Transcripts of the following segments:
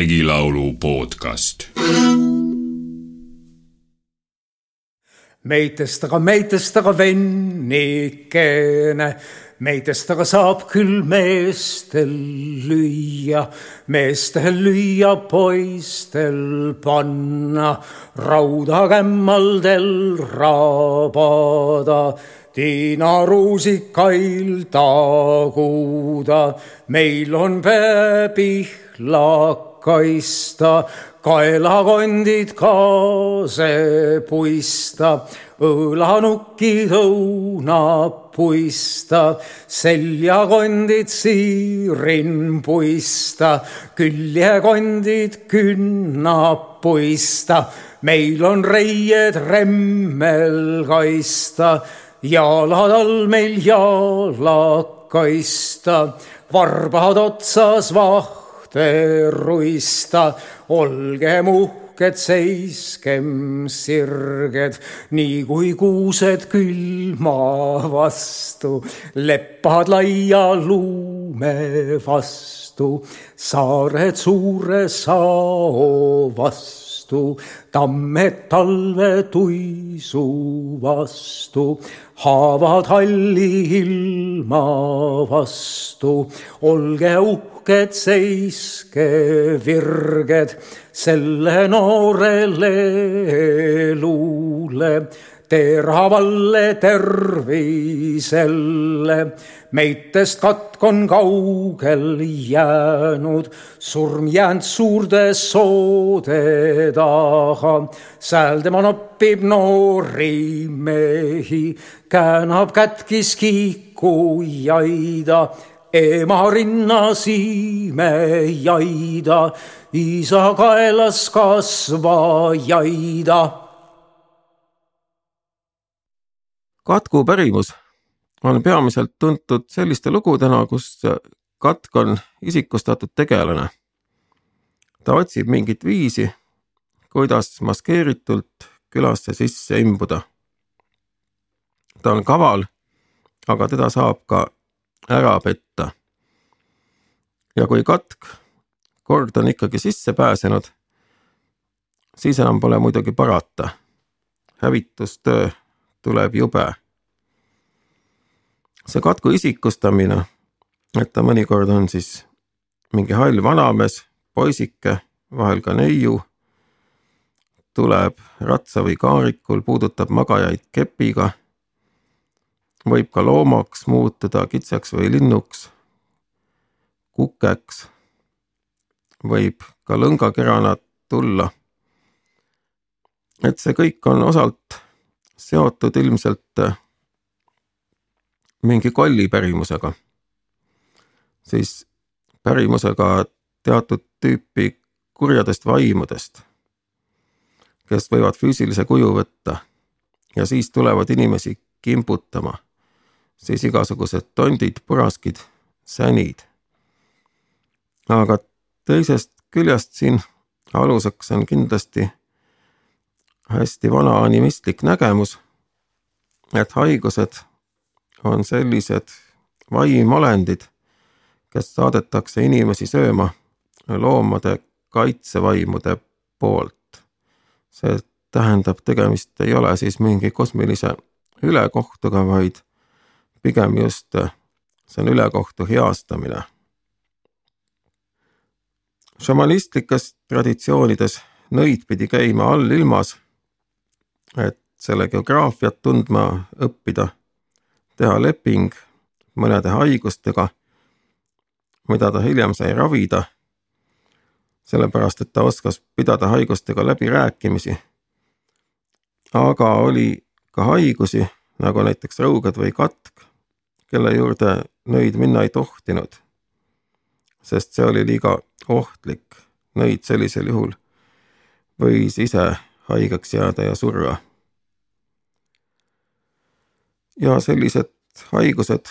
regilaulu podcast. meitest aga meitest aga vennikene, meitest aga saab küll meestel lüüa, meestel lüüa, poistel panna, rauda kämmaldel rabada Tiina ruusikail taguda, meil on pää pihla kaista, kaelakondid kaase puista, õlanukid õuna puista, seljakondid siirin puista, küljekondid künna puista, meil on reied remmel kaista jalad all meil jalad kaista, varbad otsas vahte ruista, olgem uhked, seiskem sirged, nii kui kuused külma vastu, leppad laia luume vastu, saared suure sao vastu vastu, tammed talve tuisu vastu, haavad halli ilma vastu. olge uhked, seiske virged selle noorele elule teravalle terviselle. meitest katk on kaugel jäänud, surm jäänud suurde soode taha. sääl tema noppib noori mehi, käänab kätkis kiiku jaida ema rinnas imejaida, isa kaelas kasvajaida katku pärimus on peamiselt tuntud selliste lugudena, kus katk on isikustatud tegelane. ta otsib mingit viisi, kuidas maskeeritult külasse sisse imbuda. ta on kaval, aga teda saab ka ära petta. ja kui katk kord on ikkagi sisse pääsenud, siis enam pole muidugi parata. hävitustöö tuleb jube. see katku isikustamine, et ta mõnikord on siis mingi hall vanamees, poisike, vahel ka neiu, tuleb ratsa või kaarikul, puudutab magajaid kepiga, võib ka loomaks muutuda, kitseks või linnuks, kukeks, võib ka lõngakerana tulla. et see kõik on osalt seotud ilmselt äh, mingi kolli pärimusega, siis pärimusega teatud tüüpi kurjadest vaimudest, kes võivad füüsilise kuju võtta. Ja siis tulevad inimesi kimbutama, siis igasugused tondid, puraskid, sänid. aga teisest küljest siin aluseks on kindlasti hästi vana animistlik nägemus, et haigused on sellised vaimolendid, kes saadetakse inimesi sööma loomade kaitsevaimude poolt. see tähendab, tegemist ei ole siis mingi kosmilise ülekohtuga, vaid pigem just see on ülekohtu heastamine. šamanistlikes traditsioonides nõid pidi käima allilmas et selle geograafiat tundma õppida, teha leping mõnede haigustega, mida ta hiljem sai ravida, sellepärast et ta oskas pidada haigustega läbirääkimisi. aga oli ka haigusi, nagu näiteks rõugad või katk, kelle juurde nõid minna ei tohtinud, sest see oli liiga ohtlik. nõid sellisel juhul võis ise haigeks jääda ja surra. ja sellised haigused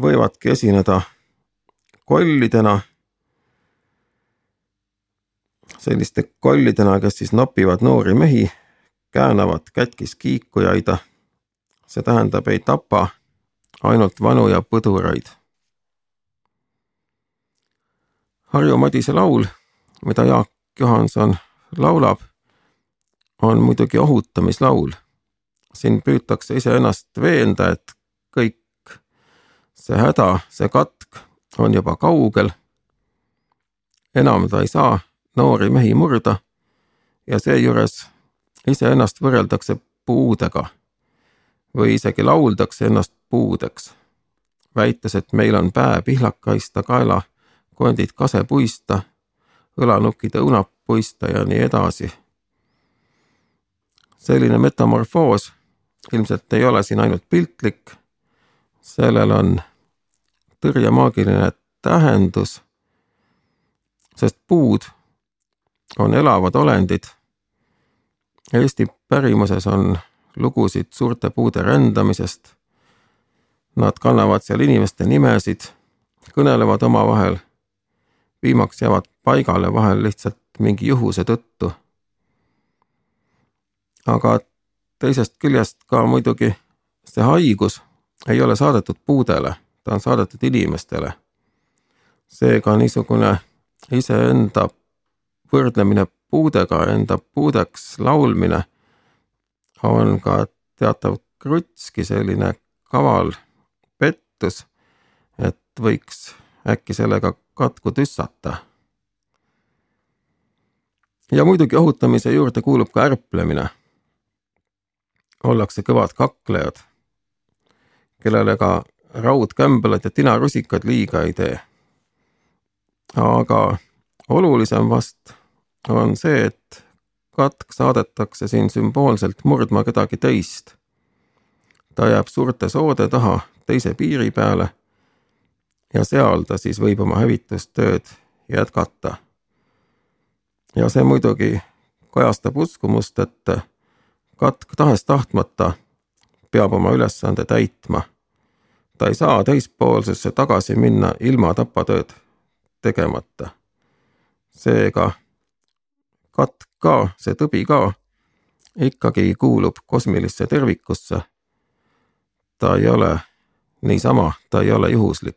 võivadki esineda kollidena, selliste kollidena, kes siis nopivad noori mehi, käänavad kätkis kiikujaid. see tähendab, ei tapa ainult vanu ja põduraid. Harju Madise laul mida Jaak Johanson laulab, on muidugi ohutamislaul. siin püütakse iseennast veenda, et kõik see häda, see katk on juba kaugel. enam ta ei saa noori mehi murda ja seejuures iseennast võrreldakse puudega või isegi lauldakse ennast puudeks, väites, et meil on pää pihlakaista kaela, kondid kasepuista, õlanukkide õunapuista ja nii edasi. selline metamorfoos ilmselt ei ole siin ainult piltlik, sellel on tõrjemaagiline tähendus, sest puud on elavad olendid. Eesti pärimuses on lugusid suurte puude rändamisest. Nad kannavad seal inimeste nimesid, kõnelevad omavahel. viimaks jäävad paigale vahel lihtsalt mingi juhuse tõttu. aga teisest küljest ka muidugi see haigus ei ole saadetud puudele, ta on saadetud inimestele. seega niisugune iseenda võrdlemine puudega, enda puudeks laulmine on ka teatav krutski selline kaval pettus, et võiks äkki sellega katku tüssata. ja muidugi ohutamise juurde kuulub ka ärplemine. ollakse kõvad kaklejad, kellele ka raudkämbelad ja tinarusikad liiga ei tee. aga olulisem vast on see, et katk saadetakse siin sümboolselt murdma kedagi teist. Ta jääb suurte soode taha teise piiri peale ja seal ta siis võib oma hävitustööd jätkata. ja see muidugi kajastab uskumust, et katk tahes-tahtmata peab oma ülesande täitma. ta ei saa teispoolsesse tagasi minna ilma tapatööd tegemata. seega katk ka, see tõbi ka, ikkagi kuulub kosmilisse tervikusse. Ta ei ole niisama, ta ei ole juhuslik